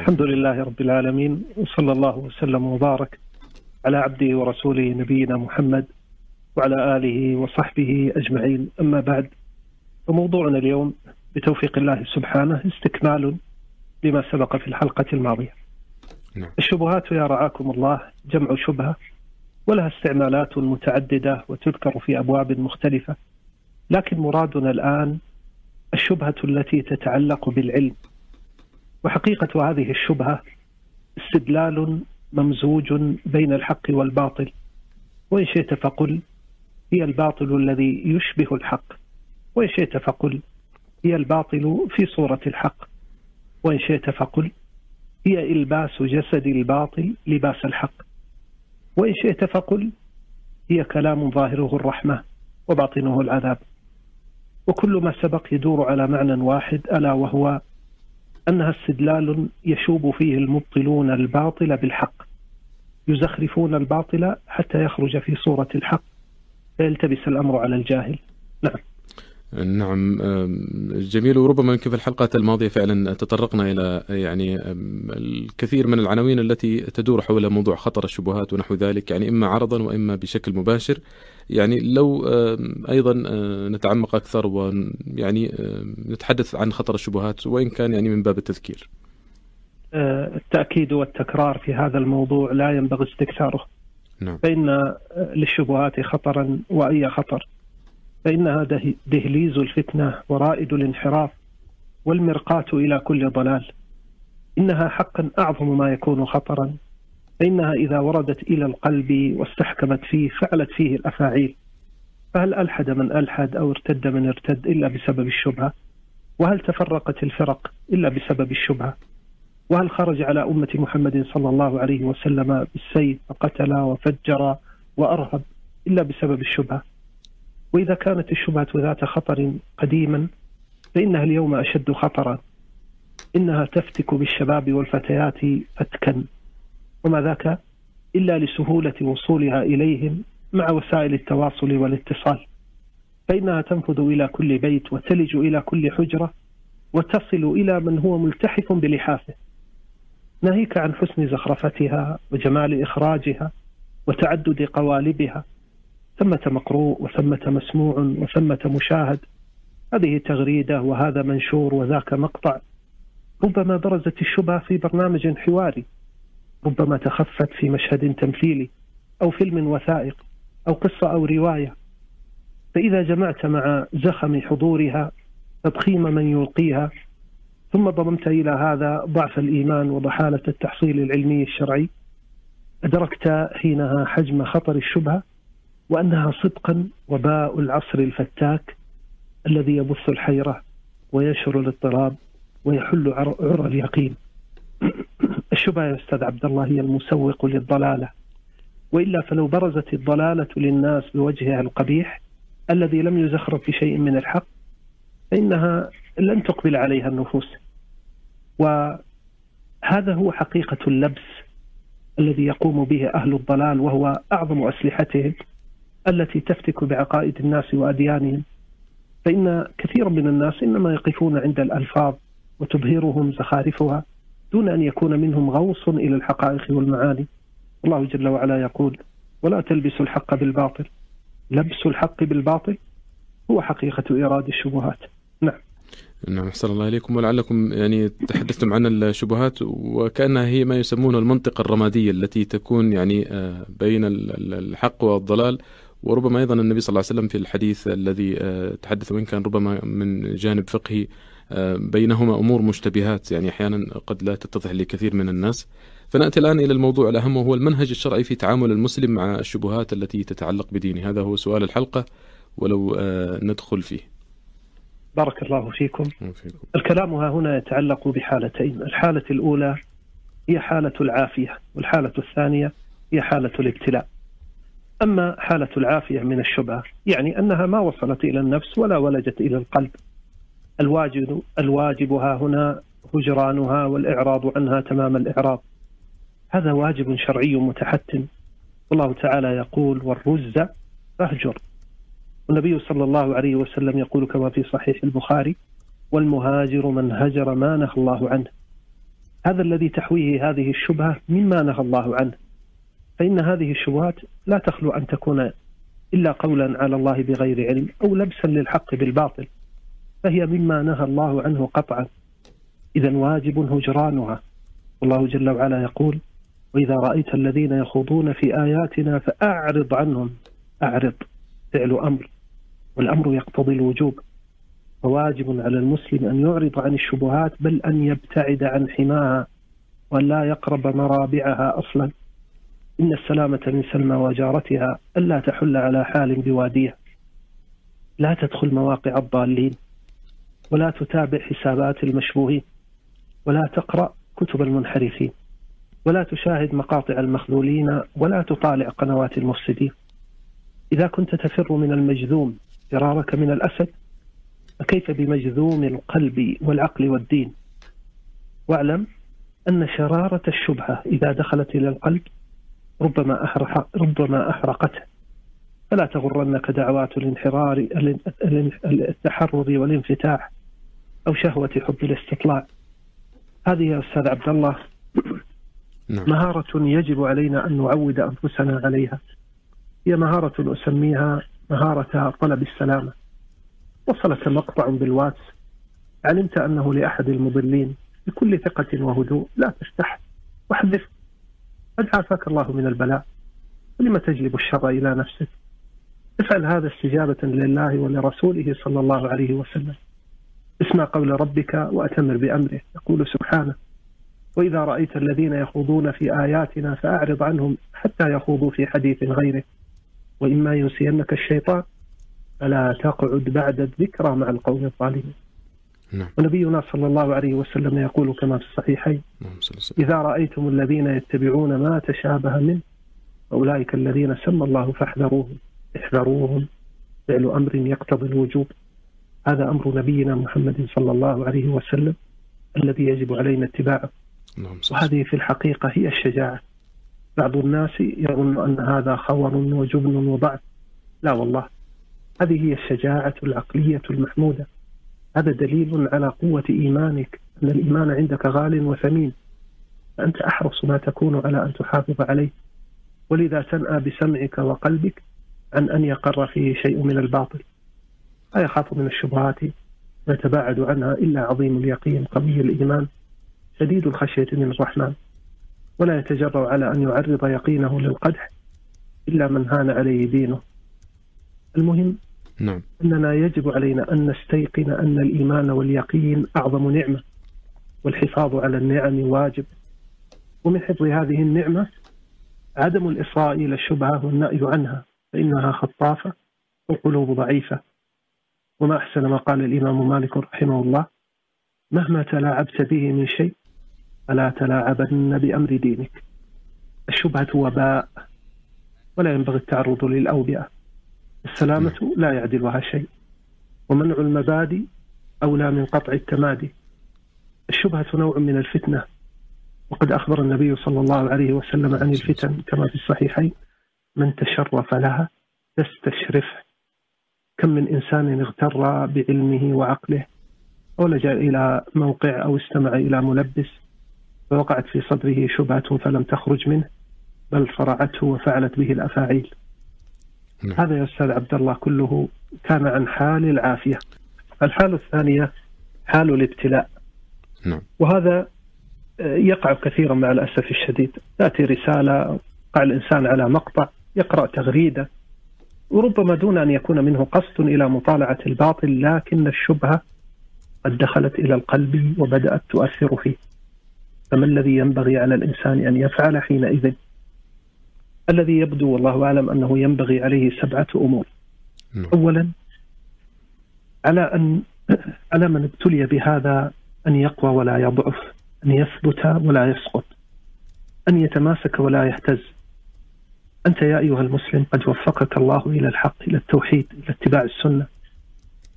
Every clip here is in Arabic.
الحمد لله رب العالمين وصلى الله وسلم وبارك على عبده ورسوله نبينا محمد وعلى آله وصحبه أجمعين أما بعد فموضوعنا اليوم بتوفيق الله سبحانه استكمال لما سبق في الحلقة الماضية. نعم. الشبهات يا رعاكم الله جمع شبهة ولها استعمالات متعددة وتذكر في أبواب مختلفة لكن مرادنا الآن الشبهة التي تتعلق بالعلم وحقيقة هذه الشبهة استدلال ممزوج بين الحق والباطل. وإن شئت فقل هي الباطل الذي يشبه الحق. وإن شئت فقل هي الباطل في صورة الحق. وإن شئت فقل هي إلباس جسد الباطل لباس الحق. وإن شئت فقل هي كلام ظاهره الرحمة وباطنه العذاب. وكل ما سبق يدور على معنى واحد ألا وهو أنها استدلال يشوب فيه المبطلون الباطل بالحق يزخرفون الباطل حتى يخرج في صورة الحق فيلتبس الأمر على الجاهل. نعم. نعم جميل. وربما يمكن في الحلقات الماضية فعلا تطرقنا إلى يعني الكثير من العناوين التي تدور حول موضوع خطر الشبهات ونحو ذلك يعني إما عرضا وإما بشكل مباشر. يعني لو أيضا نتعمق أكثر ويعني نتحدث عن خطر الشبهات وإن كان يعني من باب التذكير. التأكيد والتكرار في هذا الموضوع لا ينبغي استكثاره. نعم. فإن للشبهات خطرا وأي خطر. فإنها دهليز الفتنة ورائد الانحراف والمرقاة إلى كل ضلال. إنها حقا أعظم ما يكون خطرا. فإنها إذا وردت إلى القلب واستحكمت فيه فعلت فيه الأفاعيل فهل ألحد من ألحد أو ارتد من ارتد إلا بسبب الشبهة؟ وهل تفرقت الفرق إلا بسبب الشبهة؟ وهل خرج على أمة محمد صلى الله عليه وسلم بالسيف فقتل وفجر وأرهب إلا بسبب الشبهة؟ وإذا كانت الشبهة ذات خطر قديما فإنها اليوم أشد خطرا إنها تفتك بالشباب والفتيات فتكا. وما ذاك إلا لسهولة وصولها إليهم مع وسائل التواصل والاتصال. فإنها تنفذ إلى كل بيت وتلج إلى كل حجرة وتصل إلى من هو ملتحف بلحافه. ناهيك عن حسن زخرفتها وجمال إخراجها وتعدد قوالبها. ثمة مقروء وثمة مسموع وثمة مشاهد. هذه تغريدة وهذا منشور وذاك مقطع. ربما برزت الشبهة في برنامج حواري. ربما تخفت في مشهد تمثيلي أو فيلم وثائق أو قصة أو رواية فإذا جمعت مع زخم حضورها تضخيم من يلقيها ثم ضممت إلى هذا ضعف الإيمان وضحالة التحصيل العلمي الشرعي أدركت حينها حجم خطر الشبهة وأنها صدقا وباء العصر الفتاك الذي يبث الحيرة وينشر الاضطراب ويحل عرى اليقين. الشبهه يا أستاذ عبد الله هي المسوق للضلالة وإلا فلو برزت الضلالة للناس بوجهها القبيح الذي لم يزخرف في شيء من الحق فإنها لن تقبل عليها النفوس. وهذا هو حقيقة اللبس الذي يقوم به أهل الضلال وهو أعظم أسلحتهم التي تفتك بعقائد الناس وأديانهم فإن كثيرا من الناس إنما يقفون عند الألفاظ وتبهرهم زخارفها دون أن يكون منهم غوص إلى الحقائق والمعاني. الله جل وعلا يقول ولا تلبسوا الحق بالباطل. لبس الحق بالباطل هو حقيقة إيراد الشبهات. نعم. نعم أحسن الله إليكم. ولعلكم يعني تحدثتم عن الشبهات وكأنها هي ما يسمونه المنطقة الرمادية التي تكون يعني بين الحق والضلال. وربما أيضا النبي صلى الله عليه وسلم في الحديث الذي تحدث وإن كان ربما من جانب فقهي بينهما أمور مشتبهات يعني أحيانا قد لا تتضح لكثير من الناس. فنأتي الآن إلى الموضوع الأهم وهو المنهج الشرعي في تعامل المسلم مع الشبهات التي تتعلق بدينه، هذا هو سؤال الحلقة ولو ندخل فيه. بارك الله فيكم. فيكم. الكلام ها هنا يتعلق بحالتين، الحالة الأولى هي حالة العافية، والحالة الثانية هي حالة الابتلاء. أما حالة العافية من الشبهة يعني أنها ما وصلت إلى النفس ولا ولجت إلى القلب الواجب الواجب ها هنا هجرانها والإعراض عنها تمام الإعراض. هذا واجب شرعي متحتم. والله تعالى يقول والرز فاهجر. والنبي صلى الله عليه وسلم يقول كما في صحيح البخاري والمهاجر من هجر ما نهى الله عنه. هذا الذي تحويه هذه الشبهة مما نهى الله عنه. فإن هذه الشبهات لا تخلو أن تكون إلا قولا على الله بغير علم أو لبسا للحق بالباطل. فهي مما نهى الله عنه قطعا. إذا واجب هجرانها. والله جل وعلا يقول وإذا رأيت الذين يخوضون في آياتنا فأعرض عنهم. أعرض فعل أمر. والأمر يقتضي الوجوب. فواجب على المسلم أن يعرض عن الشبهات بل أن يبتعد عن حماها وأن لا يقرب مرابعها أصلا. إن السلامة من سلمى وجارتها ألا تحل على حال بواديها. لا تدخل مواقع الضالين. ولا تتابع حسابات المشبوهين ولا تقرأ كتب المنحرفين ولا تشاهد مقاطع المخذولين ولا تطالع قنوات المفسدين. إذا كنت تفر من المجذوم فرارك من الأسد فكيف بمجذوم القلب والعقل والدين؟ واعلم أن شرارة الشبهة إذا دخلت إلى القلب ربما أحرق ربما أحرقته. فلا تغرنك دعوات الانحرار التحرر والانفتاح. أو شهوة حب الاستطلاع. هذه يا أستاذ عبد الله. نعم. مهارة يجب علينا أن نعود أنفسنا عليها. هي مهارة أسميها مهارة طلب السلامة. وصلك مقطع بالواتس. علمت أنه لأحد المضلين بكل ثقة وهدوء لا تفتح واحذف. قد عافاك الله من البلاء. ولم تجلب الشر إلى نفسك؟ افعل هذا استجابة لله ولرسوله صلى الله عليه وسلم. اسمع قول ربك وأتمر بأمره. يقول سبحانه وإذا رأيت الذين يخوضون في آياتنا فأعرض عنهم حتى يخوضوا في حديث غيره. وإما ينسينك الشيطان فلا تقعد بعد الذكرى مع القوم الظالمين. نعم. ونبينا صلى الله عليه وسلم يقول كما في الصحيحين نعم إذا رأيتم الذين يتبعون ما تشابه منه أولئك الذين سمى الله فاحذروهم. احذروهم. فعل أمر يقتضي الوجوب. هذا أمر نبينا محمد صلى الله عليه وسلم الذي يجب علينا اتباعه. نعم وهذه في الحقيقة هي الشجاعة. بعض الناس يظن أن هذا خور وجبن وضعف لا والله. هذه هي الشجاعة العقلية المحمودة. هذا دليل على قوة إيمانك أن الإيمان عندك غال وثمين. فأنت أحرص ما تكون على أن تحافظ عليه. ولذا تنأى بسمعك وقلبك عن أن يقر فيه شيء من الباطل. لا يخاف من الشبهات يتباعد عنها إلا عظيم اليقين قوي الإيمان شديد الخشية من الرحمن. ولا يتجرأ على أن يعرض يقينه للقدح إلا من هان عليه دينه. المهم نعم. أننا يجب علينا أن نستيقن أن الإيمان واليقين أعظم نعمة والحفاظ على النعم واجب. ومن حفظ هذه النعمة عدم الإصغاء إلى الشبهة والنأي عنها فإنها خطافة والقلوب ضعيفة. وما أحسن ما قال الإمام مالك رحمه الله مهما تلاعبت به من شيء فلا تلاعبن بأمر دينك. الشبهة وباء ولا ينبغي التعرض للأوبئة. السلامة لا يعدلها شيء. ومنع المبادئ أولى من قطع التمادي. الشبهة نوع من الفتنة. وقد أخبر النبي صلى الله عليه وسلم عن الفتن كما في الصحيحين من تشرف لها تستشرفه. كم من إنسان اغتر بعلمه وعقله ولجأ إلى موقع أو استمع إلى ملبس فوقعت في صدره شبهة فلم تخرج منه بل صرعته وفعلت به الأفاعيل نعم. هذا يا أستاذ عبد الله كله كان عن حال العافية الحالة الثانية حال الابتلاء نعم. وهذا يقع كثيرا مع الأسف الشديد تأتي رسالة قع الإنسان على مقطع يقرأ تغريدة وربما دون أن يكون منه قصد إلى مطالعة الباطل لكن الشبهة قد دخلت إلى القلب وبدأت تؤثر فيه. فما الذي ينبغي على الإنسان أن يفعل حينئذ؟ الذي يبدو والله أعلم أنه ينبغي عليه سبعة أمور. نعم. أولا على أن على من ابتلي بهذا أن يقوى ولا يضعف أن يثبت ولا يسقط أن يتماسك ولا يهتز. أنت يا أيها المسلم قد وفقك الله إلى الحق إلى التوحيد إلى اتباع السنة.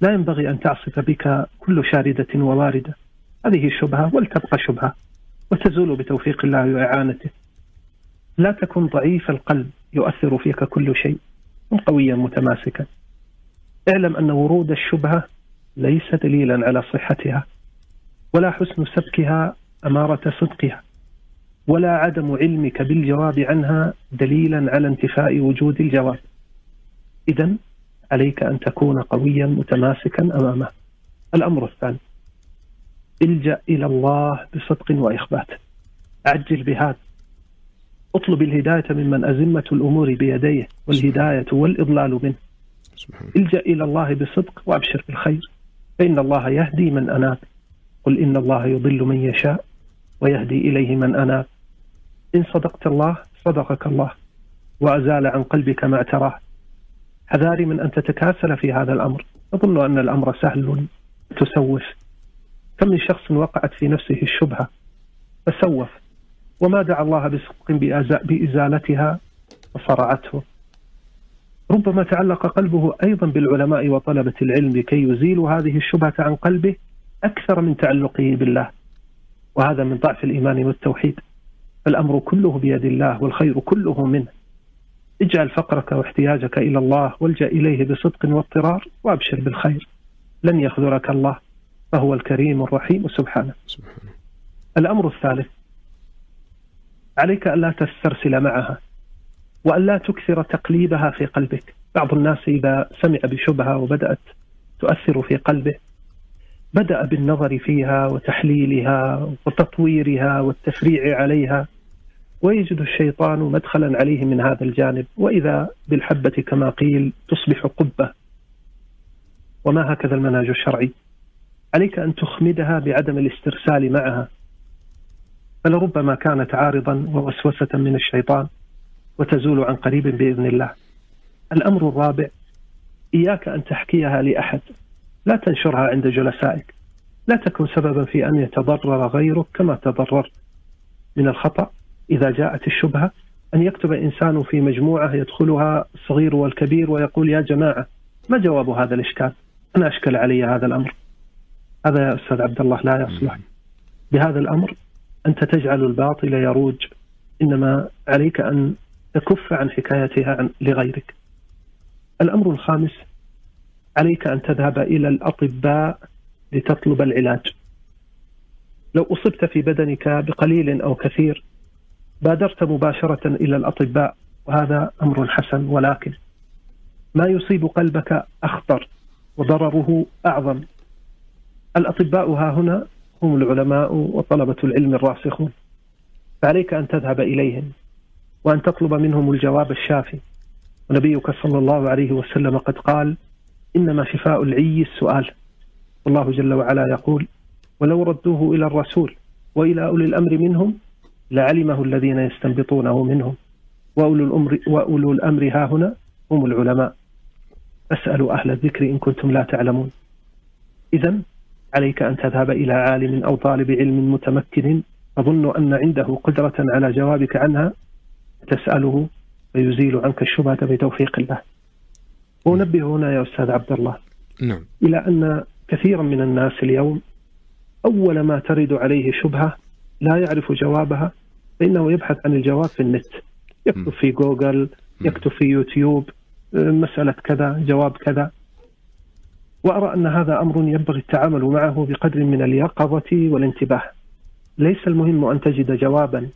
لا ينبغي أن تعصف بك كل شاردة وواردة. هذه شبهة ولتبقى شبهة وتزول بتوفيق الله وإعانته. لا تكن ضعيف القلب يؤثر فيك كل شيء كن قويا متماسكا. اعلم أن ورود الشبهة ليس دليلا على صحتها ولا حسن سبكها أمارة صدقها. ولا عدم علمك بالجواب عنها دليلا على انتفاء وجود الجواب. إذا عليك أن تكون قويا متماسكا أمامه. الأمر الثاني الجأ إلى الله بصدق وإخبات. عجل بهذا. اطلب الهداية ممن أزمة الأمور بيديه والهداية والإضلال منه. الجأ إلى الله بصدق وأبشر بالخير. فإن الله يهدي من أناب. قل إن الله يضل من يشاء. ويهدي إليه من أناب إن صدقت الله صدقك الله وأزال عن قلبك ما تراه. حذاري من أن تتكاسل في هذا الأمر. أظن أن الأمر سهل تسوف. كم من شخص وقعت في نفسه الشبهة؟ فسوف. وما دعا الله بصدق بإزالتها؟ فصرعته. ربما تعلق قلبه أيضا بالعلماء وطلبة العلم لكي يزيلوا هذه الشبهة عن قلبه أكثر من تعلقه بالله. وهذا من ضعف الإيمان والتوحيد. الأمر كله بيد الله والخير كله منه. اجعل فقرك واحتياجك إلى الله والجأ إليه بصدق واضطرار وأبشر بالخير. لن يخذلك الله. فهو الكريم الرحيم. سبحانه, سبحانه. الأمر الثالث. عليك ألا تسترسل معها وألا تكثر تقليبها في قلبك. بعض الناس إذا سمع بشبهة وبدأت تؤثر في قلبه بدأ بالنظر فيها وتحليلها وتطويرها والتفريع عليها ويجد الشيطان مدخلا عليه من هذا الجانب وإذا بالحبة كما قيل تصبح قبة. وما هكذا المنهج الشرعي؟ عليك أن تخمدها بعدم الاسترسال معها. فلربما كانت عارضا ووسوسة من الشيطان وتزول عن قريب بإذن الله. الأمر الرابع إياك أن تحكيها لأحد. لا تنشرها عند جلسائك. لا تكن سببا في أن يتضرر غيرك كما تضررت من الخطأ. إذا جاءت الشبهة أن يكتب إنسان في مجموعة يدخلها الصغير والكبير ويقول يا جماعة ما جواب هذا الإشكال؟ أنا أشكل علي هذا الأمر. هذا يا أستاذ عبد الله لا يصلح. بهذا الأمر أنت تجعل الباطل يروج. إنما عليك أن تكف عن حكايتها عن لغيرك. الأمر الخامس عليك أن تذهب إلى الأطباء لتطلب العلاج. لو أصبت في بدنك بقليل أو كثير بادرت مباشرة إلى الأطباء وهذا أمر حسن ولكن ما يصيب قلبك أخطر وضرره أعظم. الأطباء ها هنا هم العلماء وطلبة العلم الراسخون. فعليك أن تذهب إليهم وأن تطلب منهم الجواب الشافي. ونبيك صلى الله عليه وسلم قد قال إنما شفاء العي السؤال. والله جل وعلا يقول ولو ردوه إلى الرسول وإلى أولي الأمر منهم لعلمه الذين يستنبطونه منهم. وأولو الأمر, وأولو الأمر ها هنا هم العلماء. فاسألوا أهل الذكر إن كنتم لا تعلمون. إذا عليك أن تذهب إلى عالم أو طالب علم متمكن تظن أن عنده قدرة على جوابك عنها تسأله فيزيل عنك الشبهة بتوفيق الله. وأنبه هنا يا أستاذ عبد الله نعم. إلى أن كثيرا من الناس اليوم أول ما ترد عليه شبهة لا يعرف جوابها فإنه يبحث عن الجواب في النت. يكتب في جوجل يكتب في يوتيوب مسألة كذا جواب كذا. وأرى أن هذا أمر ينبغي التعامل معه بقدر من اليقظة والانتباه. ليس المهم أن تجد جوابا.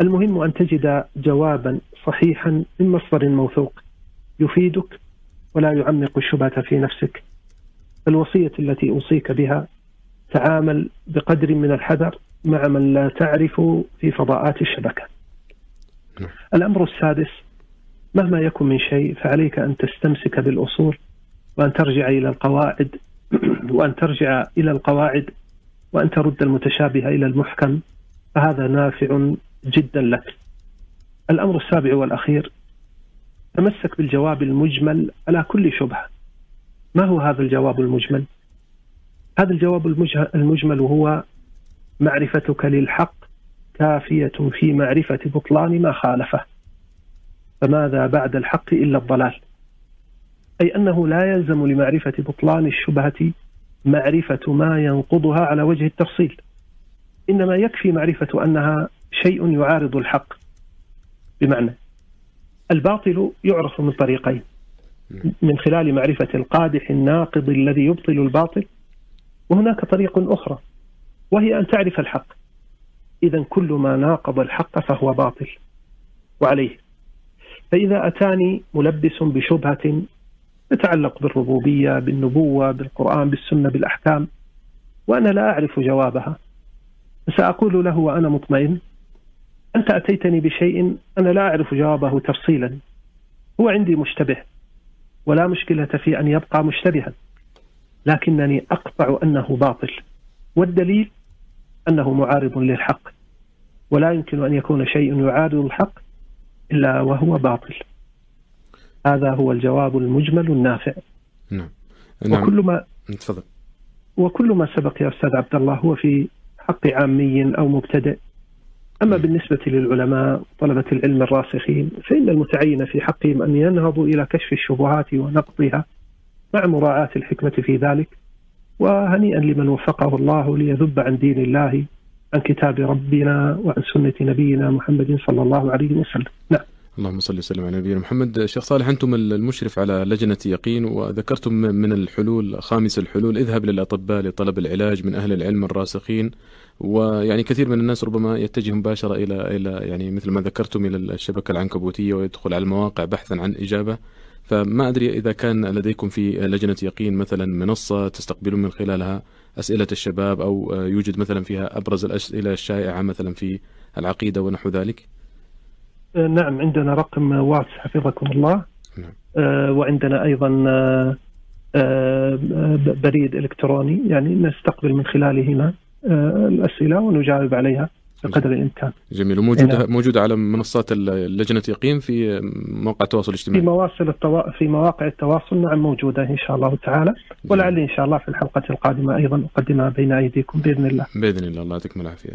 المهم أن تجد جوابا صحيحا من مصدر موثوق. يفيدك ولا يعمق الشبهة في نفسك. الوصية التي أوصيك بها تعامل بقدر من الحذر مع من لا تعرف في فضاءات الشبكة. نعم. الأمر السادس مهما يكن من شيء فعليك أن تستمسك بالأصول وأن ترجع إلى القواعد وأن ترجع إلى القواعد وأن ترد المتشابه إلى المحكم. فهذا نافع جدا لك. الأمر السابع والأخير تمسك بالجواب المجمل على كل شبهة. ما هو هذا الجواب المجمل؟ هذا الجواب المجمل هو معرفتك للحق كافية في معرفة بطلان ما خالفه. فماذا بعد الحق إلا الضلال؟ أي أنه لا يلزم لمعرفة بطلان الشبهة معرفة ما ينقضها على وجه التفصيل. إنما يكفي معرفة أنها شيء يعارض الحق. بمعنى الباطل يعرف من طريقين. من خلال معرفة القادح الناقض الذي يبطل الباطل وهناك طريق أخرى وهي أن تعرف الحق. إذا كل ما ناقض الحق فهو باطل. وعليه. فإذا أتاني ملبس بشبهة تتعلق بالربوبية بالنبوة بالقرآن بالسنة بالأحكام وأنا لا أعرف جوابها فسأقول له وأنا مطمئن أنت أتيتني بشيء أنا لا أعرف جوابه تفصيلا. هو عندي مشتبه ولا مشكلة في أن يبقى مشتبها لكنني أقطع أنه باطل والدليل أنه معارض للحق ولا يمكن أن يكون شيء يعارض الحق إلا وهو باطل. هذا هو الجواب المجمل النافع. نعم. نعم. وكل ما تفضل. وكل ما سبق يا أستاذ عبد الله هو في حق عامي أو مبتدئ. أما بالنسبة للعلماء طلبة العلم الراسخين فإن المتعين في حقهم أن ينهضوا إلى كشف الشبهات ونقضها مع مراعاة الحكمة في ذلك وهنيئا لمن وفقه الله ليذب عن دين الله عن كتاب ربنا وعن سنة نبينا محمد صلى الله عليه وسلم. نعم. اللهم صل وسلم على نبينا محمد. شيخ صالح أنتم المشرف على لجنة يقين وذكرتم من الحلول خامس الحلول اذهب للأطباء لطلب العلاج من أهل العلم الراسخين. ويعني كثير من الناس ربما يتجه مباشرة إلى إلى يعني مثل ما ذكرتم إلى الشبكة العنكبوتية ويدخل على المواقع بحثا عن إجابة. فما أدري إذا كان لديكم في لجنة يقين مثلا منصة تستقبلون من خلالها أسئلة الشباب أو يوجد مثلا فيها أبرز الأسئلة الشائعة مثلا في العقيدة ونحو ذلك؟ نعم عندنا رقم واس حفظكم الله نعم. وعندنا أيضا بريد إلكتروني يعني نستقبل من خلالهما الأسئلة ونجاوب عليها بقدر الإمكان. جميل وموجوده نعم. موجودة على منصات لجنة يقين في مواقع التواصل الاجتماعي. في مواصل التوا... في مواقع التواصل نعم موجودة إن شاء الله تعالى ولعلي إن شاء الله في الحلقة القادمة أيضا أقدمها بين أيديكم بإذن الله. بإذن الله الله يعطيكم العافية.